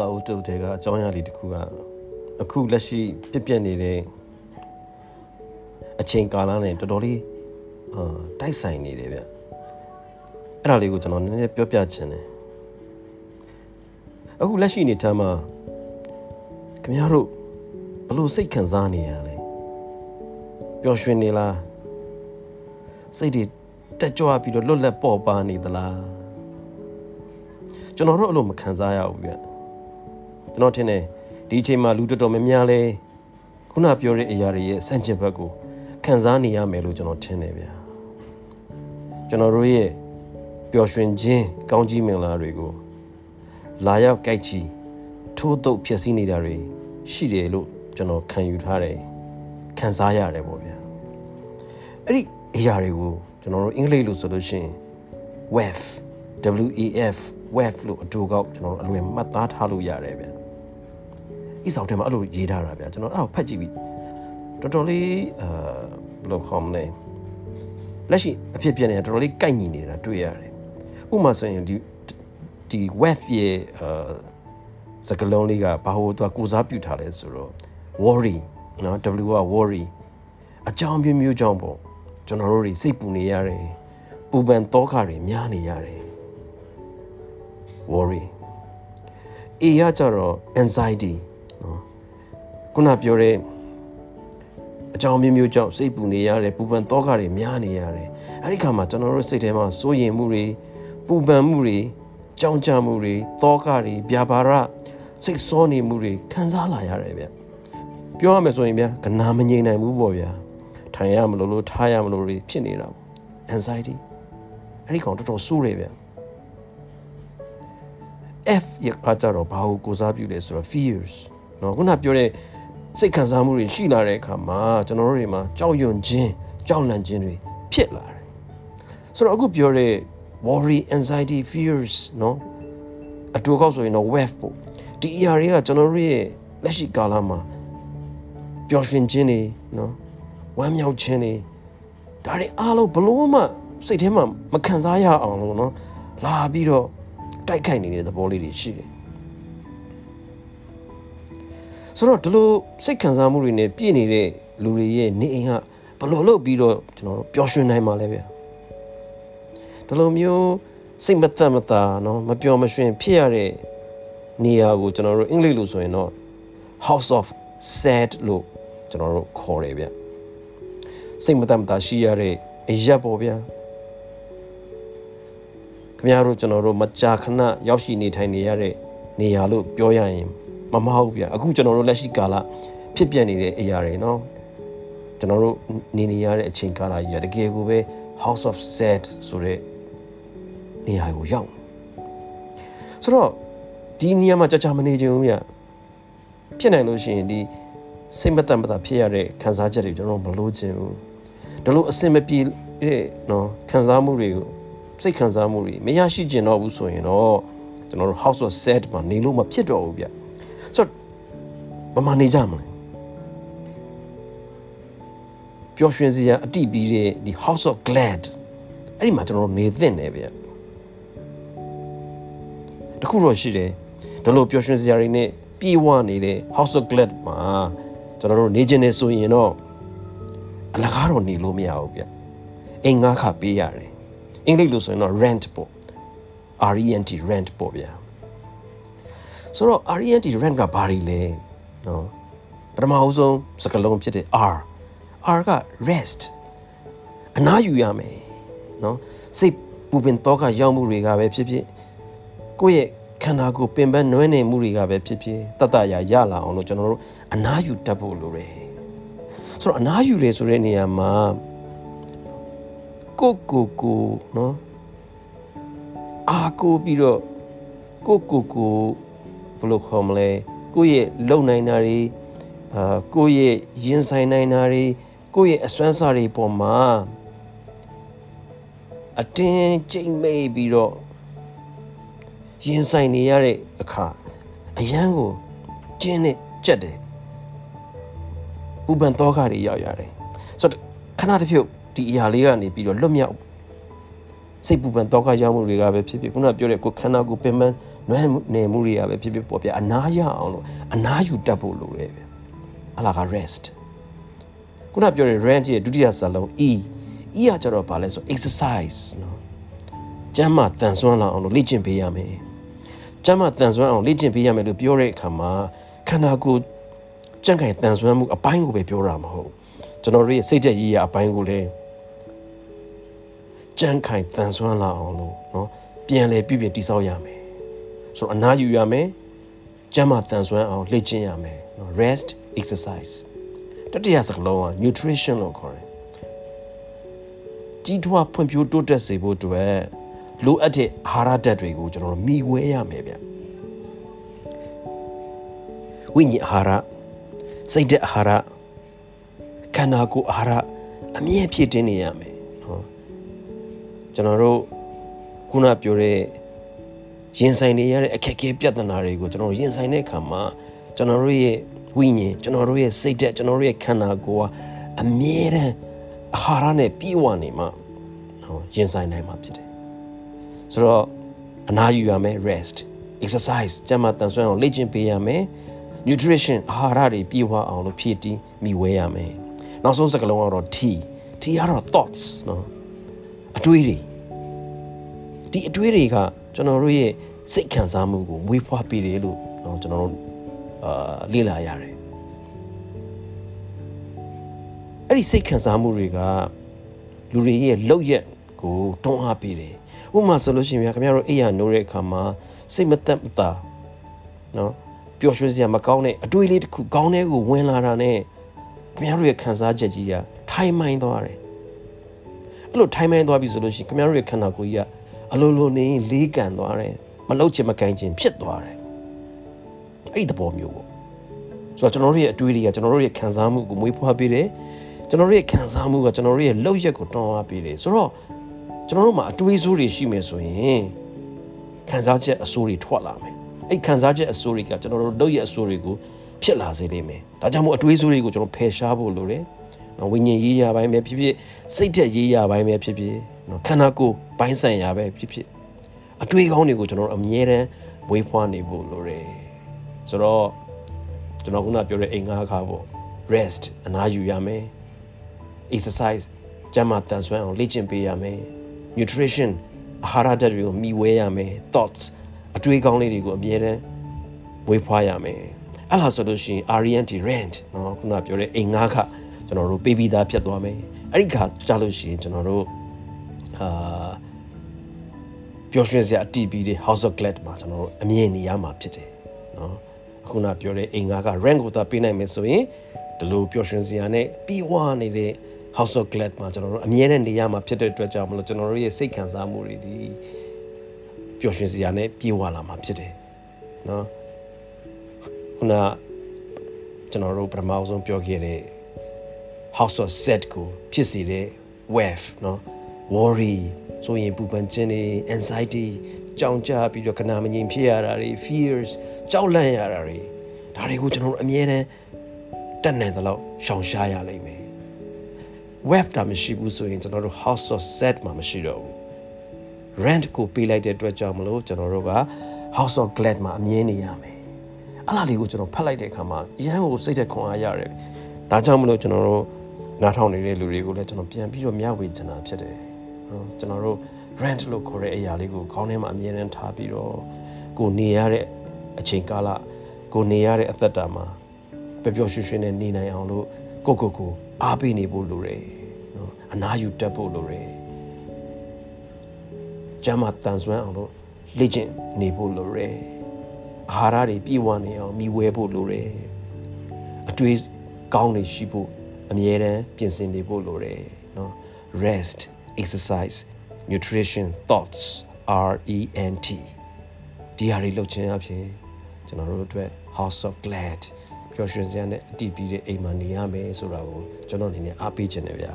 စာအုပ်တုပ်တွေကအကြောင်းအရာလေးတစ်ခုကအခုလက်ရှိပြည့်ပြည့်နေတဲ့အချိန်ကာလနဲ့တော်တော်လေးအာတိုက်ဆိုင်နေတယ်ဗျအဲ့ဒါလေးကိုကျွန်တော်နည်းနည်းပြောပြချင်တယ်အခုလက်ရှိအနေထားမှာခင်ဗျားတို့ဘလို့စိတ်ခံစားနေရလဲပျော်ရွှင်နေလားစိတ်တွေတက်ကြွပြီးတော့လွတ်လပ်ပေါ်ပါနေသလားကျွန်တော်တို့အဲ့လိုမခံစားရဘူးဗျ ကျွန်တော်ထင်တယ်ဒီအချိန်မှာလူတော်တော်များများလဲခုနပြောတဲ့အရာတွေရဲ့စန့်ကျင်ဘက်ကိုခံစားနေရမယ်လို့ကျွန်တော်ထင်တယ်ဗျာကျွန်တော်တို့ရဲ့ပျော်ရွှင်ခြင်းကောင်းကြီးမင်္ဂလာတွေကိုလာရောက်ကြိုက်ချီထိုးတုပ်ဖြစ်စည်းနေတာတွေရှိတယ်လို့ကျွန်တော်ခံယူထားတယ်ခံစားရတယ်ပေါ့ဗျာအဲ့ဒီအရာတွေကိုကျွန်တော်တို့အင်္ဂလိပ်လိုဆိုလို့ရှိရင် wave W E F wave လို့အတူကောက်ကျွန်တော်တို့အလွယ်မှတ်သားထားလို့ရတယ်ဗျ။ ဤဆောင်ထဲမှာအဲ့လိုရေးထားတာဗျကျွန်တော်အဲ့ဒါကိုဖတ်ကြည့်ပြီးတော်တော်လေးအာဘယ်လိုခေါ်မလဲလက်ရှိအဖြစ်ပြနေတာတော်တော်လေးကိုက်ညီနေတာတွေ့ရတယ်။ဥပမာဆိုရင်ဒီဒီ wave ရဲ့အာစကလုံးလေးကဘာလို့သူကကိုစားပြုထားလဲဆိုတော့ worry နော် W က worry အကြောင်းမျိုးမျိုးကြောင့်ပေါ့ကျွန်တော်တို့တွေစိတ်ပူနေရတယ်ပူပန်တောခတွေများနေရတယ် worry A ရကြတော့ anxiety နော်ခုနပြောတဲ့အကြောင်းမျိုးမျိုးကြောင့်စိတ်ပူနေရတယ်ပူပန်တောခတွေများနေရတယ်အဲ့ဒီခါမှာကျွန်တော်တို့စိတ်ထဲမှာစိုးရိမ်မှုတွေပူပန်မှုတွေကြောင်ကြမှုတွေတောခတွေဗျာပါရစိတ်စောနေမှုတွေခံစားလာရတယ်ဗျပြောရမယ်ဆိုရင်ဗျာကနာမငြိမ်နိုင်ဘူးပေါ့ဗျာထိုင်ရမလို့လို့ထားရမလို့တွေဖြစ်နေတာပေါ့ anxiety အဲ့ဒီကောင်တော်တော်စိုးရဗျ F ရကကြတော့ဘာကိုကိုစားပြုလဲဆိုတော့ fears เนาะခုနပြောတဲ့စိတ်ခံစားမှုတွေရှိလာတဲ့အခါမှာကျွန်တော်တို့တွေမှာကြောက်ရွံ့ခြင်းကြောက်လန့်ခြင်းတွေဖြစ်လာတယ်ဆိုတော့အခုပြောတဲ့ worry anxiety fears เนาะအတူကောက်ဆိုရင်တော့ wave ပေါ့ဒီ ER တွေကကျွန်တော်တို့ရဲ့လက်ရှိကာလမှာပျော်ရွှင်ခြင်းတွေเนาะဝမ်းမြောက်ခြင်းတွေဒါတွေအားလုံးဘလို့မှစိတ်ထဲမှာမခံစားရအောင်လို့เนาะလာပြီးတော့တိုက်ခိုက်နေတဲ့သဘောလေးတွေရှိတယ် ဆိုတော့ဒီလိုစိတ်ခံစားမှုတွေနဲ့ပြည့်နေတဲ့လူတွေရဲ့နေအိမ်ကဘလို့လုပ်ပြီးတော့ကျွန်တော်တို့ပျော်ရွှင်နိုင်မှာလဲဗျာဒီလိုမျိုးစိတ်မသက်မသာเนาะမပျော်မရွှင်ဖြစ်ရတဲ့နေရာကိုကျွန်တော်တို့အင်္ဂလိပ်လိုဆိုရင်တော့ house of sad လို့ကျွန်တော်တို့ခေါ်တယ်ဗျစိတ်မသက်မသာရှိရတဲ့အရက်ပေါ့ဗျာခင်ဗျားတို့ကျွန်တော်တို့မကြာခဏရောက်ရှိနေထိုင်နေရတဲ့နေရာလို့ပြောရရင် မမဟုတ်ဗျာအခုကျွန်တော်တို့လက်ရှိကာလဖြစ်ပြနေတဲ့အရာတွေနော်ကျွန်တော်တို့နေနေရတဲ့အချိန်ကာလကြီးကတကယ်ကိုပဲ House of Sad ဆိုတဲ့နေရာကိုရောက်ဆိုတော့ဒီနေရာမှာကြာကြာမနေခြင်းဘူးဗျဖြစ်နိုင်လို့ရှိရင်ဒီစိတ်မတန်မတာဖြစ်ရတဲ့ခံစားချက်တွေကျွန်တော်မလိုချင်ဘူးဒါလို့အစင်မပြေတဲ့နော်ခံစားမှုတွေကိုစိတ်ခံစားမှုတွေမရရှိကျင်တော့ဘူးဆိုရင်တော့ကျွန်တော်တို့ house of sad မှာနေလို့မဖြစ်တော့ဘူးဗျ ဆိုတော့ဘာမှနေကြမလဲပျော်ရွှင်စရာအတိပြီးတဲ့ဒီ house of glad အဲ့ဒီမှာကျွန်တော်တို့နေသင့်တယ်ဗျတခုတော့ရှိတယ်ဒါလို့ပျော်ရွှင်စရာတွေနဲ့ပြေဝနေတဲ့ house of glad မှာကျွန်တော်တို့နေခြင်းနေဆိုရင်တော့အလကားတော့နေလို့မရဘူးဗျအိမ်ငါးခါပေးရတယ်အင်္ဂလိပ်လို့ဆိုရင်တော့ rent ပေါ့ RENT rent ပေါ့ဗျာ ဆိုတော့ RENT rent ကဘာတွေလဲနော်ပထမအဆုံးစကားလုံးဖြစ်တဲ့ R R က rest အနားယူရမယ်နော်စိတ်ပူပင်တော့ကရောက်မှုတွေကပဲဖြစ်ဖြစ်ကိုယ့်ရဲ့ခန္ဓာကိုယ်ပင်ပန်းနွမ်းနေမှုတွေကပဲဖြစ်ဖြစ်တတ်တရာရလာအောင်လို့ကျွန်တော်တို့အနားယူတတ်ဖို့လိုတယ်ဆိုတော့အနားယူရဲဆိုတဲ့နေရာမှာကိုကိုကိုနော်အာကိုပြီးတော့ကိုကိုကို ဘယ်လိုခေါ်မလဲကိုယ့်ရဲ့လုံနိုင်တာတွေအာကိုယ့်ရဲ့ရင်ဆိုင်နိုင်တာတွေကိုယ့်ရဲ့အစွမ်းစားတွေပေါ်မှာအတင်းကြိတ်မိတ်ပြီးတော့ရင်ဆိုင်နေရတဲ့အခါအရန်ကိုကျင်းနဲ့ကြက်တယ်ပူပန်တော့ခါတွေရောက်ရတယ်ဆိုတော့ခဏတစ်ဖြုတ်ဒီအရာလေးကနေပြီးတော့လွတ်မြောက် စိတ်ပူပန်တောကရမှုတွေကပဲဖြစ်ဖြစ်ခုနပြောတဲ့ကိုခန္ဓာကိုပင်ပန်းနွမ်းနေမှုတွေကပဲဖြစ်ဖြစ်ပေါ့ဗျာအနာရအောင်လို့အနာယူတတ်ဖို့လိုတယ်ဗျအလားက rest ခုနပြောတဲ့ rent ရဲ့ဒုတိယစာလုံး e e ကကြတော့ဗာလဲဆို exercise နော်ကျမ်းမာတန်ဆွမ်းလာအောင်လို့လေ့ကျင့်ပေးရမယ်ကျမ်းမာတန်ဆွမ်းအောင်လေ့ကျင့်ပေးရမယ်လို့ပြောတဲ့အခါမှာခန္ဓာကိုယ်ကြံ့ခိုင်တန်ဆွမ်းမှုအပိုင်းကိုပဲပြောတာမဟုတ်ကျွန်တော်တို့ရဲ့စိတ်ကြည်ရည်ရအပိုင်းကိုလည်း ကြံ့ခိုင်တန်ဆွမ်းလာအောင်လို့เนาะပြန်လဲပြပြတိဆောက်ရမယ်ဆိုတော့အနာယူရမယ်ကျမ်းမာတန်ဆွမ်းအောင်လေ့ကျင့်ရမယ်เนาะ rest exercise တတိယစကားလုံးက nutrition လို့ခေါ်တယ်ကြီးထွားဖွံ့ဖြိုးတိုးတက်စေဖို့အတွက်လိုအပ်တဲ့အာဟာရဓာတ်တွေကိုကျွန်တော်တို့မိဝဲရမယ်ဗျဝိညာဉ်အာဟာရစိတ်ဓာတ်အာဟာရခန္ဓာကိုယ်အာဟာရအမြဲဖြစ်တင်နေရမယ်နော် ် ကျွန်တော်တို့ခုနပြောတဲ့ရင်ဆိုင်နေရတဲ့အခက်အခဲပြဿနာတွေကိုကျွန်တော်ရင်ဆိုင်တဲ့အခါမှာကျွန်တော်တို့ရဲ့ဝိညာဉ်ကျွန်တော်တို့ရဲ့စိတ်ဓာတ်ကျွန်တော်တို့ရဲ့ခန္ဓာကိုယ်ကအမြဲတမ်းအာဟာရနဲ့ပြည့်ဝနေမှနော်ရင်ဆိုင်နိုင်မှာဖြစ်တယ်ဆိုတော့အနားယူရမယ် rest exercise ကျန်းမာတန်ဆွမ်းအောင်လေ့ကျင့်ပေးရမယ် nutrition အာဟာရတွေပြည့်ဝအောင်လို့ဖြည့်တင်းမိဝဲရမယ်နောက်ဆုံးစကားလုံးကတော့ T T ကတော့ thoughts နော် အတွေးတွေဒီအတွေးတွေကကျွန်တော်တို့ရဲ့စိတ်ခံစားမှုကိုမွေးဖွားပေးတယ်လို့နော်ကျွန်တော်တို့အာလေ့လာရတယ်အဲ့ဒီစိတ်ခံစားမှုတွေကလူတွေရဲ့လောက်ရက်ကိုတွန်းအားပေးတယ်ဥပမာဆိုလို့ရှိရင်ခင်ဗျားတို့အိယာနိုးတဲ့အခါမှာစိတ်မသက်မသာနော်ပျော်ရွှင်စရာမကောင်းတဲ့အတွေးလေးတစ်ခုကောင်းတဲ့ကိုဝင်လာတာနဲ့ခင်ဗျားတို့ရဲ့ခံစားချက်ကြီးကထိုင်မိုင်းသွားတယ် အဲ့လိုထိုင်မိုင်းသွားပြီဆိုလို့ရှိရင်ခင်ဗျားတို့ရဲ့ခန္ဓာကိုယ်ကြီးကအလိုလိုနေလေးကန်သွားတယ်မလှုပ်ချင်မကန်ချင်ဖြစ်သွားတယ်အဲ့ဒီသဘောမျိုးပေါ့ဆိုတော့ကျွန်တော်တို့ရဲ့အတွေးတွေကကျွန်တော်တို့ရဲ့ခံစားမှုကိုမွေးဖွားပေးတယ်ကျွန်တော်တို့ရဲ့ခံစားမှုကကျွန်တော်တို့ရဲ့လှုပ်ရက်ကိုတွန်းအားပေးတယ်ဆိုတော့ကျွန်တော်တို့မှာအတွေးဆိုးတွေရှိမယ်ဆိုရင်ခံစားချက်အဆိုးတွေထွက်လာမယ်အဲ့ခံစားချက်အဆိုးတွေကကျွန်တော်တို့လုပ်ရအဆိုးတွေကိုဖြစ်လာစေလိမ့်မယ်ဒါကြောင့်မို့အတွေးဆိုးတွေကိုကျွန်တော်ဖယ်ရှားဖို့လိုတယ် နော်ဝိညာဉ်ရေးရာပိုင်းပဲဖြစ်ဖြစ်စိတ်သက်ရေးရာပိုင်းပဲဖြစ်ဖြစ်နော်ခန္ဓာကိုယ်ပိုင်းဆိုင်ရာပဲဖြစ်ဖြစ်အတွေ့အကောင်းတွေကိုကျွန်တော်အမြဲတမ်းဝေးဖွားနေဖို့လိုတယ်ဆိုတော့ကျွန်တော်ခုနပြောတဲ့အိမ်ငါးခါပေါ့ rest အနားယူရမယ် exercise ကျန်းမာတန်ဆွမ်းအောင်လေ့ကျင့်ပေးရမယ် nutrition အာဟာရဓာတ်တွေကိုမျှဝေရမယ် thoughts အတွေးကောင်းလေးတွေကိုအမြဲတမ်းဝေးဖွားရမယ်အဲ့လားဆိုလို့ရှိရင် RNT rent နော်ခုနပြောတဲ့အိမ်ငါးခ ကျွန်တော်တို့ပေးပြီးသားဖြစ်သွားမယ်အဲ့ဒီခါကြလို့ရှိရင်ကျွန်တော်တို့အာပျော်ရွှင်စရာအတီးပြီးတဲ့ House of Glad မှာကျွန်တော်တို့အမြင်နေရမှာဖြစ်တယ်နော်အခုနပြောတဲ့အိမ်ငါက rank ကိုသာပေးနိုင်မယ်ဆိုရင်ဒီလိုပျော်ရွှင်စရာနဲ့ပြီးဝနေတဲ့ House of Glad မှာကျွန်တော်တို့အမြဲတမ်းနေရမှာဖြစ်တဲ့အတွက်ကြောင့်မလို့ကျွန်တော်တို့ရဲ့စိတ်ခံစားမှုတွေဒီပျော်ရွှင်စရာနဲ့ပြေဝလာမှာဖြစ်တယ်နော်ခုနကျွန်တော်တို့ပထမဆုံးပြောခဲ့တဲ့ House of Set ကိုဖြစ်စေတဲ့ wave เนาะ worry ဆိုရင်ပူပန်ခြင်းတွေ anxiety ကြောင်ကြပြီးတော့ခဏမငြိမ်ဖြစ်ရတာတွေ fears ကြောက်လန့်ရတာတွေဒါတွေကိုကျွန်တော်တို့အမြဲတမ်းတက်နိုင်သလောက်ရှောင်ရှားရလိမ့်မယ် wave တာမရှိဘူးဆိုရင်ကျွန်တော်တို့ house of set မှာမရှိတော့ဘူး rent ကိုပေးလိုက်တဲ့အတွက်ကြောင့်မလို့ကျွန်တော်တို့က house of glad မှာအမြင်နေရမယ်အဲ့လားလေးကိုကျွန်တော်ဖတ်လိုက်တဲ့အခါမှာအရန်ကိုစိတ်သက်ခွန်အားရတယ်ဒါကြောင့်မလို့ကျွန်တော်တို့ နားထောင်နေတဲ့လူတွေကိုလည်းကျွန်တော်ပြန်ပြီးတော့မျှဝေချင်တာဖြစ်တယ်နော်ကျွန်တော်တို့ rent လို့ခေါ်တဲ့အရာလေးကိုခေါင်းထဲမှာအမြဲတမ်းထားပြီးတော့ကိုနေရတဲ့အချိန်ကာလကိုနေရတဲ့အသက်တာမှာပျော်ပျော်ရွှင်ရွှင်နဲ့နေနိုင်အောင်လို့ကိုကိုကိုအားပေးနေဖို့လိုတယ်နော်အနာယူတက်ဖို့လိုတယ်ကျမ်းမာတန်ဆွမ်းအောင်လို့လေ့ကျင့်နေဖို့လိုတယ်အာဟာရတွေပြည့်ဝနေအောင်မိဝဲဖို့လိုတယ်အတွေ့ကောင်းတွေရှိဖို့ အမြဲတမ်းပြင်ဆင်နေဖို့လိုတယ်နော် rest exercise nutrition thoughts R E N T ဒီဟာတွေလုပ်ခြင်းအပြင်ကျွန်တော်တို့အတွက် house of glad ပျော်ရွှင်စရာနဲ့အတည်ပြီးတဲ့အိမ်မှာနေရမယ်ဆိုတာကိုကျွန်တော်အနေနဲ့အားပေးခြင်းတယ်ဗျာ